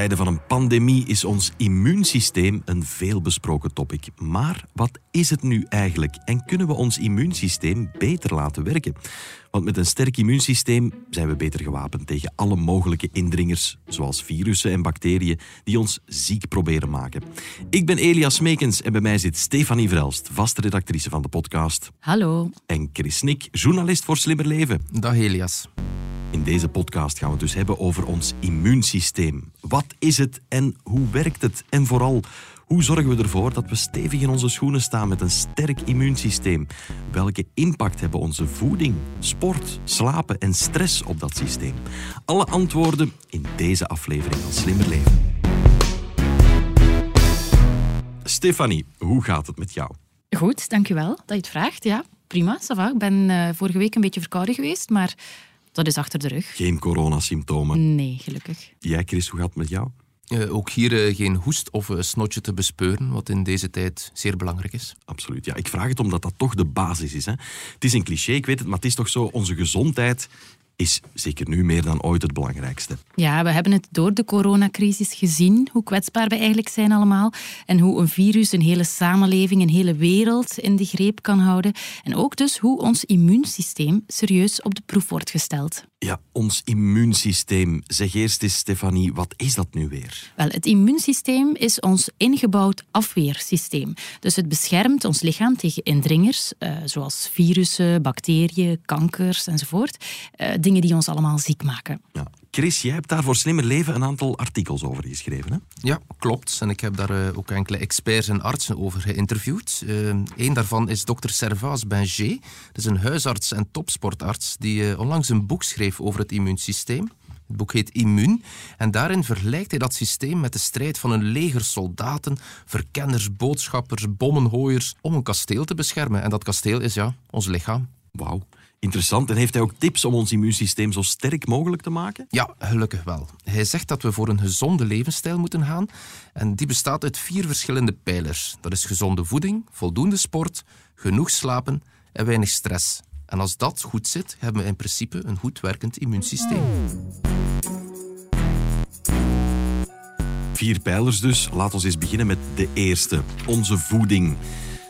Tijden van een pandemie is ons immuunsysteem een veelbesproken topic. Maar wat is het nu eigenlijk en kunnen we ons immuunsysteem beter laten werken? Want met een sterk immuunsysteem zijn we beter gewapend tegen alle mogelijke indringers, zoals virussen en bacteriën, die ons ziek proberen maken. Ik ben Elias Meekens en bij mij zit Stefanie Vrelst, vaste redactrice van de podcast. Hallo. En Chris Nick, journalist voor Slimmer Leven. Dag Elias. In deze podcast gaan we het dus hebben over ons immuunsysteem. Wat is het en hoe werkt het? En vooral, hoe zorgen we ervoor dat we stevig in onze schoenen staan met een sterk immuunsysteem? Welke impact hebben onze voeding, sport, slapen en stress op dat systeem? Alle antwoorden in deze aflevering van Slimmer Leven. Stefanie, hoe gaat het met jou? Goed, dankjewel dat je het vraagt. Ja, prima, ça. Ik ben eh, vorige week een beetje verkouden geweest, maar dat is achter de rug. Geen coronasymptomen. Nee, gelukkig. Jij, Chris, hoe gaat het met jou? Eh, ook hier eh, geen hoest of een snotje te bespeuren, wat in deze tijd zeer belangrijk is. Absoluut. Ja, ik vraag het omdat dat toch de basis is. Hè. Het is een cliché, ik weet het, maar het is toch zo, onze gezondheid is zeker nu meer dan ooit het belangrijkste. Ja, we hebben het door de coronacrisis gezien, hoe kwetsbaar we eigenlijk zijn allemaal. En hoe een virus een hele samenleving, een hele wereld in de greep kan houden. En ook dus hoe ons immuunsysteem serieus op de proef wordt gesteld. Ja, ons immuunsysteem. Zeg eerst eens, Stefanie, wat is dat nu weer? Wel, het immuunsysteem is ons ingebouwd afweersysteem. Dus het beschermt ons lichaam tegen indringers, eh, zoals virussen, bacteriën, kankers enzovoort. Eh, dingen die ons allemaal ziek maken. Ja. Chris, jij hebt daar voor Slimmer Leven een aantal artikels over geschreven. Hè? Ja, klopt. En ik heb daar eh, ook enkele experts en artsen over geïnterviewd. Eén uh, daarvan is dokter Servaas Benger. Dat is een huisarts en topsportarts die uh, onlangs een boek schreef over het immuunsysteem. Het boek heet Immuun en daarin vergelijkt hij dat systeem met de strijd van een leger soldaten, verkenners, boodschappers, bommenhooiers om een kasteel te beschermen. En dat kasteel is ja, ons lichaam. Wauw. Interessant. En heeft hij ook tips om ons immuunsysteem zo sterk mogelijk te maken? Ja, gelukkig wel. Hij zegt dat we voor een gezonde levensstijl moeten gaan. En die bestaat uit vier verschillende pijlers. Dat is gezonde voeding, voldoende sport, genoeg slapen en weinig stress. En als dat goed zit, hebben we in principe een goed werkend immuunsysteem. Vier pijlers dus. Laat ons eens beginnen met de eerste. Onze voeding.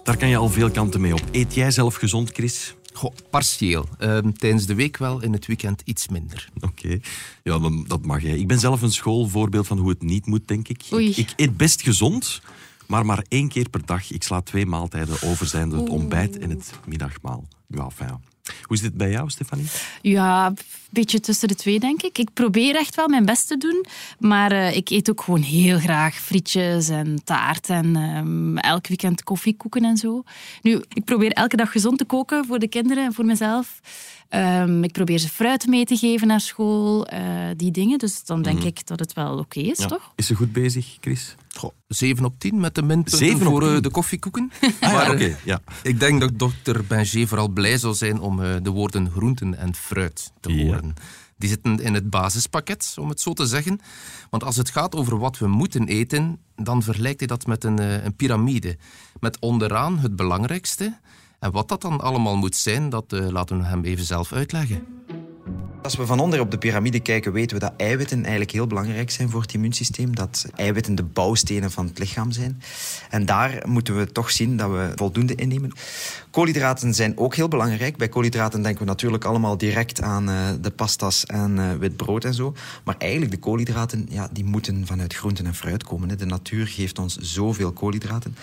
Daar kan je al veel kanten mee op. Eet jij zelf gezond, Chris? Goh, partieel. Uh, tijdens de week wel, in het weekend iets minder. Oké, okay. ja, dan, dat mag jij. Ik ben zelf een schoolvoorbeeld van hoe het niet moet, denk ik. Oei. Ik, ik eet best gezond, maar maar één keer per dag. Ik sla twee maaltijden over, zijn het ontbijt en het middagmaal. Ja, fijn. Hoe is dit bij jou, Stefanie? Ja, een beetje tussen de twee, denk ik. Ik probeer echt wel mijn best te doen. Maar uh, ik eet ook gewoon heel graag frietjes en taart. En um, elk weekend koffiekoeken en zo. Nu, ik probeer elke dag gezond te koken voor de kinderen en voor mezelf. Um, ik probeer ze fruit mee te geven naar school. Uh, die dingen. Dus dan denk mm. ik dat het wel oké okay is, ja. toch? Is ze goed bezig, Chris? Goh, 7 op 10 met de minpunten voor uh, de koffiekoeken. Ah, maar ja, okay. ja. ik denk dat dokter Benger vooral blij zou zijn om uh, de woorden groenten en fruit te horen. Ja. Die zitten in het basispakket, om het zo te zeggen. Want als het gaat over wat we moeten eten, dan vergelijkt hij dat met een, uh, een piramide. Met onderaan het belangrijkste. En wat dat dan allemaal moet zijn, dat laten we hem even zelf uitleggen. Als we van onder op de piramide kijken, weten we dat eiwitten eigenlijk heel belangrijk zijn voor het immuunsysteem. Dat eiwitten de bouwstenen van het lichaam zijn. En daar moeten we toch zien dat we voldoende innemen. Koolhydraten zijn ook heel belangrijk. Bij koolhydraten denken we natuurlijk allemaal direct aan uh, de pastas en uh, wit brood en zo. Maar eigenlijk de koolhydraten, ja, die moeten vanuit groenten en fruit komen. De natuur geeft ons zoveel koolhydraten.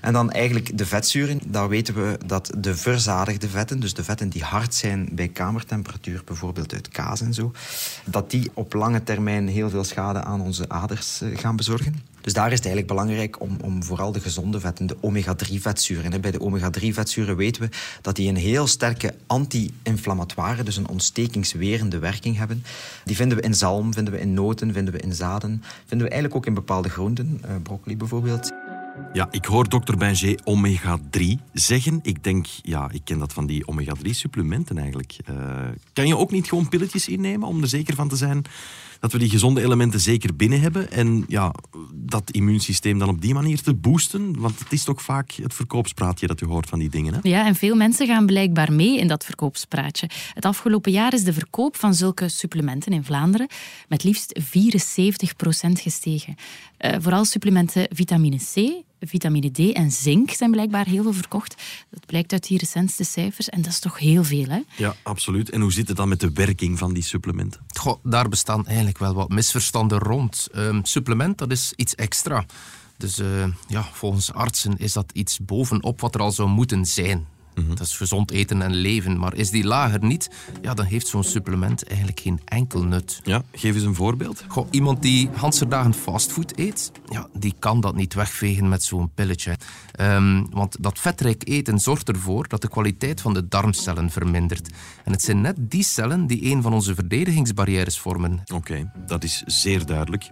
En dan eigenlijk de vetzuren. Daar weten we dat de verzadigde vetten, dus de vetten die hard zijn bij kamertemperatuur, bijvoorbeeld kaas en zo, dat die op lange termijn heel veel schade aan onze aders uh, gaan bezorgen. Dus daar is het eigenlijk belangrijk om, om vooral de gezonde vetten, de omega-3-vetzuren. Bij de omega-3-vetzuren weten we dat die een heel sterke anti-inflammatoire, dus een ontstekingswerende werking hebben. Die vinden we in zalm, vinden we in noten, vinden we in zaden, vinden we eigenlijk ook in bepaalde groenten, uh, broccoli bijvoorbeeld. Ja, ik hoor dokter Benjé omega-3 zeggen. Ik denk, ja, ik ken dat van die omega-3 supplementen eigenlijk. Uh, kan je ook niet gewoon pilletjes innemen om er zeker van te zijn dat we die gezonde elementen zeker binnen hebben en ja, dat immuunsysteem dan op die manier te boosten? Want het is toch vaak het verkoopspraatje dat u hoort van die dingen. Hè? Ja, en veel mensen gaan blijkbaar mee in dat verkoopspraatje. Het afgelopen jaar is de verkoop van zulke supplementen in Vlaanderen met liefst 74% gestegen. Uh, vooral supplementen vitamine C, vitamine D en zink zijn blijkbaar heel veel verkocht. Dat blijkt uit die recentste cijfers en dat is toch heel veel, hè? Ja, absoluut. En hoe zit het dan met de werking van die supplementen? Goh, daar bestaan eigenlijk wel wat misverstanden rond. Um, supplement, dat is iets extra. Dus uh, ja, volgens artsen is dat iets bovenop wat er al zou moeten zijn. Mhm. Dat is gezond eten en leven. Maar is die lager niet, ja, dan heeft zo'n supplement eigenlijk geen enkel nut. Ja, geef eens een voorbeeld. Goh, iemand die dagen fastfood eet, ja, die kan dat niet wegvegen met zo'n pilletje. Um, want dat vetrijk eten zorgt ervoor dat de kwaliteit van de darmcellen vermindert. En het zijn net die cellen die een van onze verdedigingsbarrières vormen. Oké, dat is zeer duidelijk.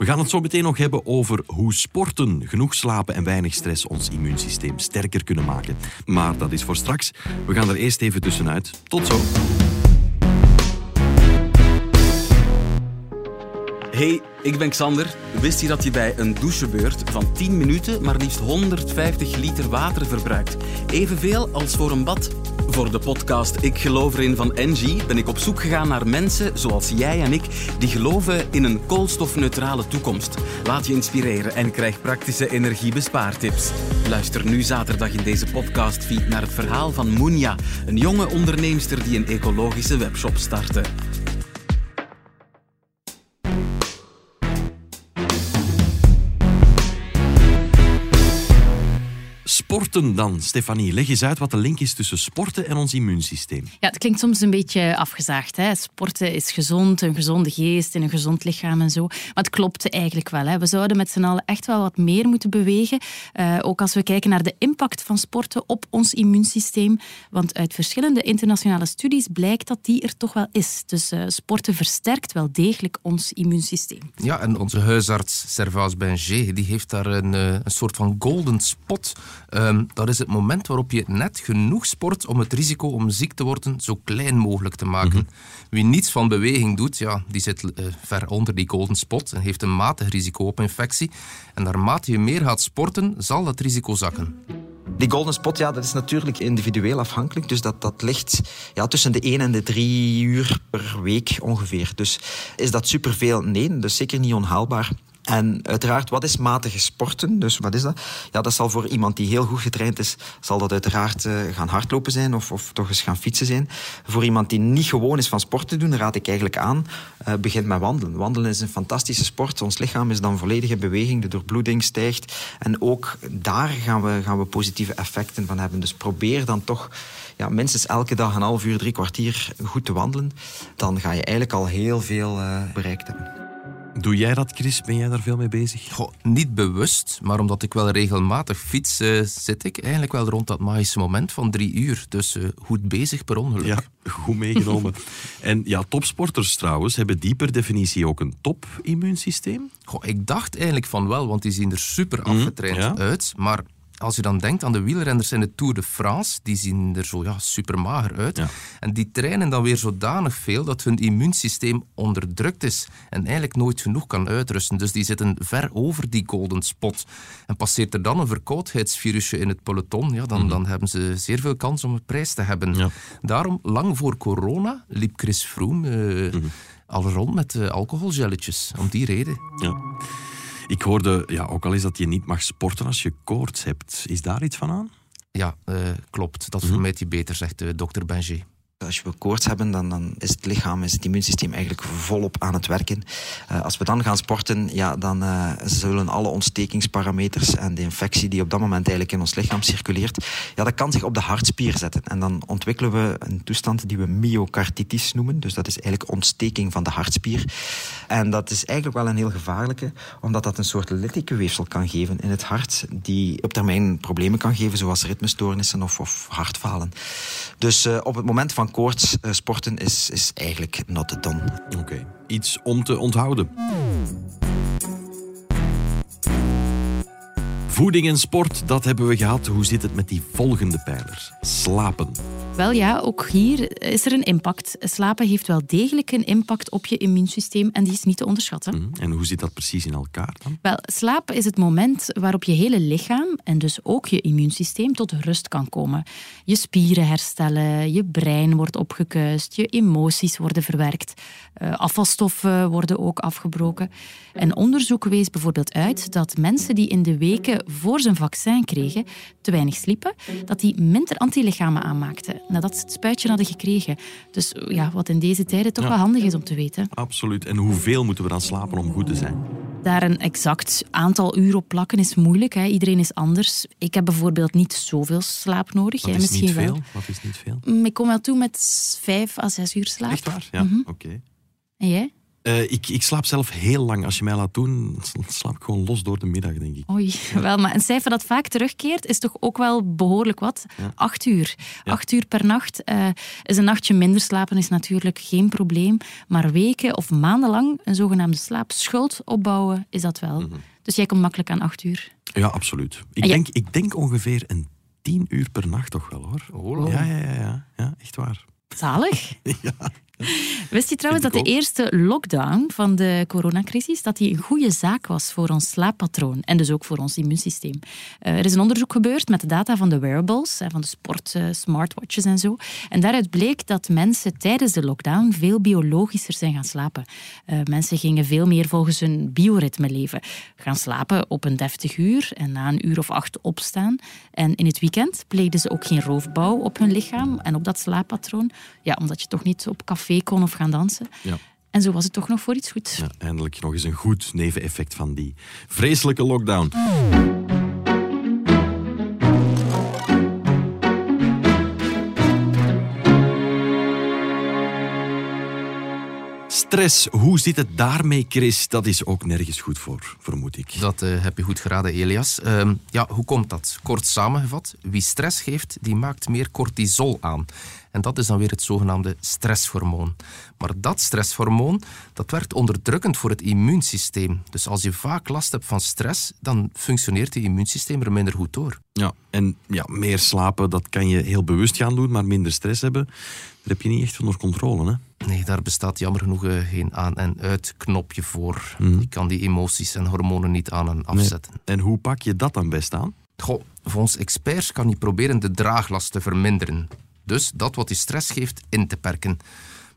We gaan het zo meteen nog hebben over hoe sporten, genoeg slapen en weinig stress ons immuunsysteem sterker kunnen maken. Maar dat is voor straks. We gaan er eerst even tussenuit. Tot zo. Hey, ik ben Xander. Wist je dat je bij een douchebeurt van 10 minuten maar liefst 150 liter water verbruikt? Evenveel als voor een bad? Voor de podcast Ik geloof erin van Engie ben ik op zoek gegaan naar mensen zoals jij en ik die geloven in een koolstofneutrale toekomst. Laat je inspireren en krijg praktische energiebespaartips. Luister nu zaterdag in deze podcastfeed naar het verhaal van Moenia, een jonge onderneemster die een ecologische webshop startte. Sporten dan, Stefanie? Leg eens uit wat de link is tussen sporten en ons immuunsysteem. Ja, het klinkt soms een beetje afgezaagd. Hè? Sporten is gezond, een gezonde geest en een gezond lichaam en zo. Maar het klopt eigenlijk wel. Hè? We zouden met z'n allen echt wel wat meer moeten bewegen. Uh, ook als we kijken naar de impact van sporten op ons immuunsysteem. Want uit verschillende internationale studies blijkt dat die er toch wel is. Dus uh, sporten versterkt wel degelijk ons immuunsysteem. Ja, en onze huisarts Servaas Benger die heeft daar een, uh, een soort van golden spot Um, dat is het moment waarop je net genoeg sport om het risico om ziek te worden zo klein mogelijk te maken. Mhm. Wie niets van beweging doet, ja, die zit uh, ver onder die golden spot en heeft een matig risico op infectie. En naarmate je meer gaat sporten, zal dat risico zakken. Die golden spot, ja, dat is natuurlijk individueel afhankelijk. Dus dat, dat ligt ja, tussen de 1 en de 3 uur per week ongeveer. Dus is dat superveel? Nee, dus zeker niet onhaalbaar. En uiteraard, wat is matige sporten? Dus wat is dat? Ja, dat zal voor iemand die heel goed getraind is, zal dat uiteraard uh, gaan hardlopen zijn of, of toch eens gaan fietsen zijn. Voor iemand die niet gewoon is van sport te doen, raad ik eigenlijk aan, uh, begin met wandelen. Wandelen is een fantastische sport. Ons lichaam is dan volledig in beweging, de doorbloeding stijgt. En ook daar gaan we, gaan we positieve effecten van hebben. Dus probeer dan toch ja, minstens elke dag een half uur, drie kwartier goed te wandelen. Dan ga je eigenlijk al heel veel uh, bereikt hebben. Doe jij dat, Chris? Ben jij daar veel mee bezig? Goh, niet bewust, maar omdat ik wel regelmatig fiets, uh, zit ik eigenlijk wel rond dat magische moment van drie uur. Dus uh, goed bezig per ongeluk. Ja, goed meegenomen. en ja, topsporters trouwens, hebben die per definitie ook een top-immuunsysteem? Goh, ik dacht eigenlijk van wel, want die zien er super mhm, afgetraind uit. Maar als je dan denkt aan de wielrenners in de Tour de France, die zien er zo ja, super mager uit. En die trainen dan weer zodanig veel dat hun immuunsysteem onderdrukt is en eigenlijk nooit genoeg kan uitrusten. Dus die zitten ver over die golden spot. En passeert er dan een verkoudheidsvirusje in het peloton, ja, dan, mhm. dan hebben ze zeer veel kans om een prijs te hebben. Daarom, lang voor corona, liep Chris Froome uh, al rond met uh, alcoholgelletjes. Om die reden. Ja. Ik hoorde, ja, ook al is dat je niet mag sporten als je koorts hebt. Is daar iets van aan? Ja, uh, klopt. Dat vermijdt je beter, zegt uh, dokter Benjé. Als we koorts hebben, dan, dan is het lichaam, is het immuunsysteem eigenlijk volop aan het werken. Uh, als we dan gaan sporten, ja, dan uh, zullen alle ontstekingsparameters en de infectie die op dat moment eigenlijk in ons lichaam circuleert, ja, dat kan zich op de hartspier zetten. En dan ontwikkelen we een toestand die we myocarditis noemen. Dus dat is eigenlijk ontsteking van de hartspier. En dat is eigenlijk wel een heel gevaarlijke, omdat dat een soort littekenweefsel kan geven in het hart, die op termijn problemen kan geven, zoals ritmestoornissen of, of hartfalen. Dus uh, op het moment van koorts uh, sporten is, is eigenlijk not the done. Oké, iets om te onthouden. Voeding en sport, dat hebben we gehad. Hoe zit het met die volgende pijler? Slapen. Wel ja, ook hier is er een impact. Slapen heeft wel degelijk een impact op je immuunsysteem en die is niet te onderschatten. Mhm. En hoe zit dat precies in elkaar dan? Wel, slaap is het moment waarop je hele lichaam en dus ook je immuunsysteem tot rust kan komen. Je spieren herstellen, je brein wordt opgekuist, je emoties worden verwerkt, afvalstoffen worden ook afgebroken. En onderzoek wees bijvoorbeeld uit dat mensen die in de weken voor ze een vaccin kregen te weinig sliepen, dat die minder antilichamen aanmaakten nadat ze het spuitje hadden gekregen. Dus ja, wat in deze tijden toch wel handig is om te weten. Absoluut. En hoeveel moeten we dan slapen om goed te zijn? Daar een exact aantal uur op plakken is moeilijk. Hè. Iedereen is anders. Ik heb bijvoorbeeld niet zoveel slaap nodig. Wat is misschien niet veel? wel. Wat is niet veel? Mm, Ik kom wel toe met vijf à zes uur slaap. Echt waar? Ja, Mhm. oké. En jij? Eh, ik, ik slaap zelf heel lang. Als je mij laat doen, slaap ik gewoon los door de middag, denk ik. Oei, wel, maar een cijfer dat vaak terugkeert is toch ook wel behoorlijk wat. Acht uur. Acht uur per nacht. Eh, is een nachtje minder slapen is natuurlijk geen probleem. Maar weken of maandenlang een zogenaamde slaapschuld opbouwen, is dat wel. Dus jij komt makkelijk aan acht uur. Ja, absoluut. Ik, denk, ik denk ongeveer een tien uur per nacht toch wel, hoor. Oh. Ja, ja, ja, ja, ja, echt waar. Zalig. Wist je trouwens dat de eerste lockdown van de coronacrisis dat die een goede zaak was voor ons slaappatroon en dus ook voor ons immuunsysteem? Eh, er is een onderzoek gebeurd met de data van de wearables, van de sport, eh, smartwatches en zo. En daaruit bleek dat mensen tijdens de lockdown veel biologischer zijn gaan slapen. Eh, mensen gingen veel meer volgens hun bioritme leven. Gaan slapen op een deftig uur en na een uur of acht opstaan. En in het weekend pleegden ze ook geen roofbouw op hun lichaam en op dat slaappatroon. Ja, omdat je toch niet op café kon of gaan dansen. Ja. En zo was het toch nog voor iets goeds. Ja, eindelijk nog eens een goed neveneffect van die vreselijke lockdown. Stress, hoe zit het daarmee, Chris? Dat is ook nergens goed voor, vermoed ik. Dat eh, heb je goed geraden, Elias. Ehm, ja, hoe komt dat? Kort samengevat, wie stress geeft, die maakt meer cortisol aan. En dat is dan weer het zogenaamde stresshormoon. Maar dat stresshormoon, dat werkt onderdrukkend voor het immuunsysteem. Dus als je vaak last hebt van stress, dan functioneert je immuunsysteem er minder goed door. Ja, en ja, meer slapen, dat kan je heel bewust gaan doen, maar minder stress hebben, daar heb je niet echt onder controle. Hè? Nee, daar bestaat jammer genoeg eh, geen aan- en uitknopje voor. Je kan die emoties en hormonen niet aan en afzetten. En hoe pak je dat dan best aan? Goh, volgens experts kan je proberen de draaglast te verminderen. Dus dat wat je stress geeft in te perken.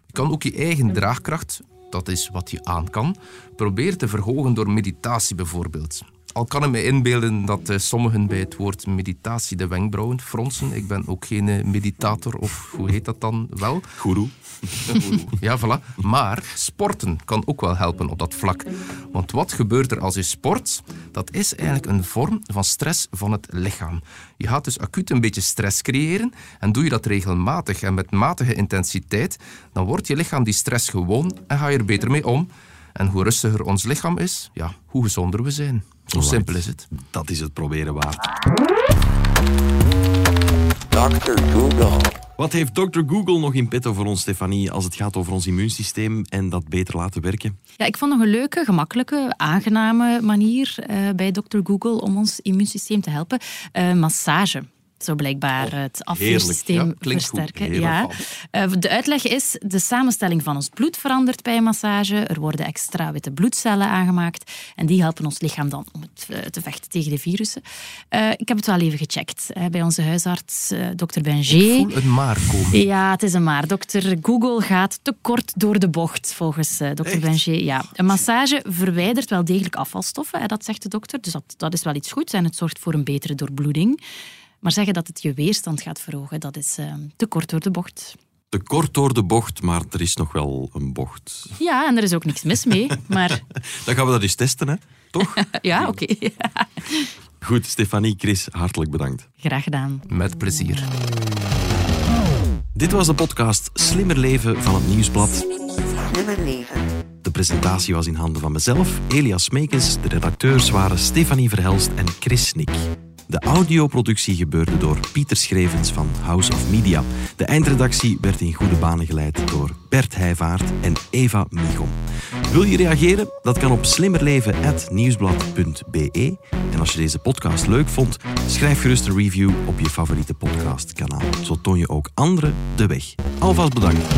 Je kan ook je eigen draagkracht, dat is wat je aan kan, proberen te verhogen door meditatie bijvoorbeeld. Al kan ik me inbeelden dat eh, sommigen bij het woord meditatie de wenkbrauwen fronsen. Ik ben ook geen eh, meditator, of hoe heet dat dan wel? Goeroe. Ja, voilà. Maar sporten kan ook wel helpen op dat vlak. Want wat gebeurt er als je sport? Dat is eigenlijk een vorm van stress van het lichaam. Je gaat dus acuut een beetje stress creëren en doe je dat regelmatig en met matige intensiteit, dan wordt je lichaam die stress gewoon en ga je er beter mee om. En hoe rustiger ons lichaam is, ja, hoe gezonder we zijn. Zo simpel is het. Dat is het proberen waard. Dr. Google. Wat heeft Dr. Google nog in petto voor ons, Stefanie, als het gaat over ons immuunsysteem en dat beter laten werken? Ja, ik vond nog een leuke, gemakkelijke, aangename manier eh, bij Dr. Google om ons immuunsysteem te helpen. Eh, massage. Zou blijkbaar het afweersysteem. Ja, goed. versterken. Ja. Eh, de uitleg is, de samenstelling van ons bloed verandert bij een massage. Er worden extra witte bloedcellen aangemaakt. En die helpen ons lichaam dan om het, eh, te vechten tegen de virussen. Eh, ik heb het wel even gecheckt bij onze huisarts, dokter Benger. Voel een maar komen. Ja, het is een maar. Dokter Google gaat te kort door de bocht, volgens dokter Benger. Ja. Een massage verwijdert wel degelijk afvalstoffen, hè, dat zegt de dokter. Dus dat, dat is wel iets goeds en het zorgt voor een betere doorbloeding. Maar zeggen dat het je weerstand gaat verhogen, dat is eh, te kort door de bocht. Te kort door de bocht, maar er is nog wel een bocht. Ja, en er is ook niks mis mee. Maar Dan gaan we dat eens testen, hè? Toch? ja, oké. Goed, Stefanie, Chris, hartelijk bedankt. Graag gedaan. Met plezier. Dit was de podcast Slimmer Leven van het Nieuwsblad. Slimmer leven. De presentatie was in handen van mezelf, Elias Meekens. De redacteurs waren Stefanie Verhelst en Chris Snik. De audioproductie gebeurde door Pieter Schrevens van House of Media. De eindredactie werd in goede banen geleid door Bert Heijvaart en Eva Michom. Wil je reageren? Dat kan op slimmerleven.nieuwsblad.be. En als je deze podcast leuk vond, schrijf gerust een review op je favoriete podcastkanaal. Zo toon je ook anderen de weg. Alvast bedankt.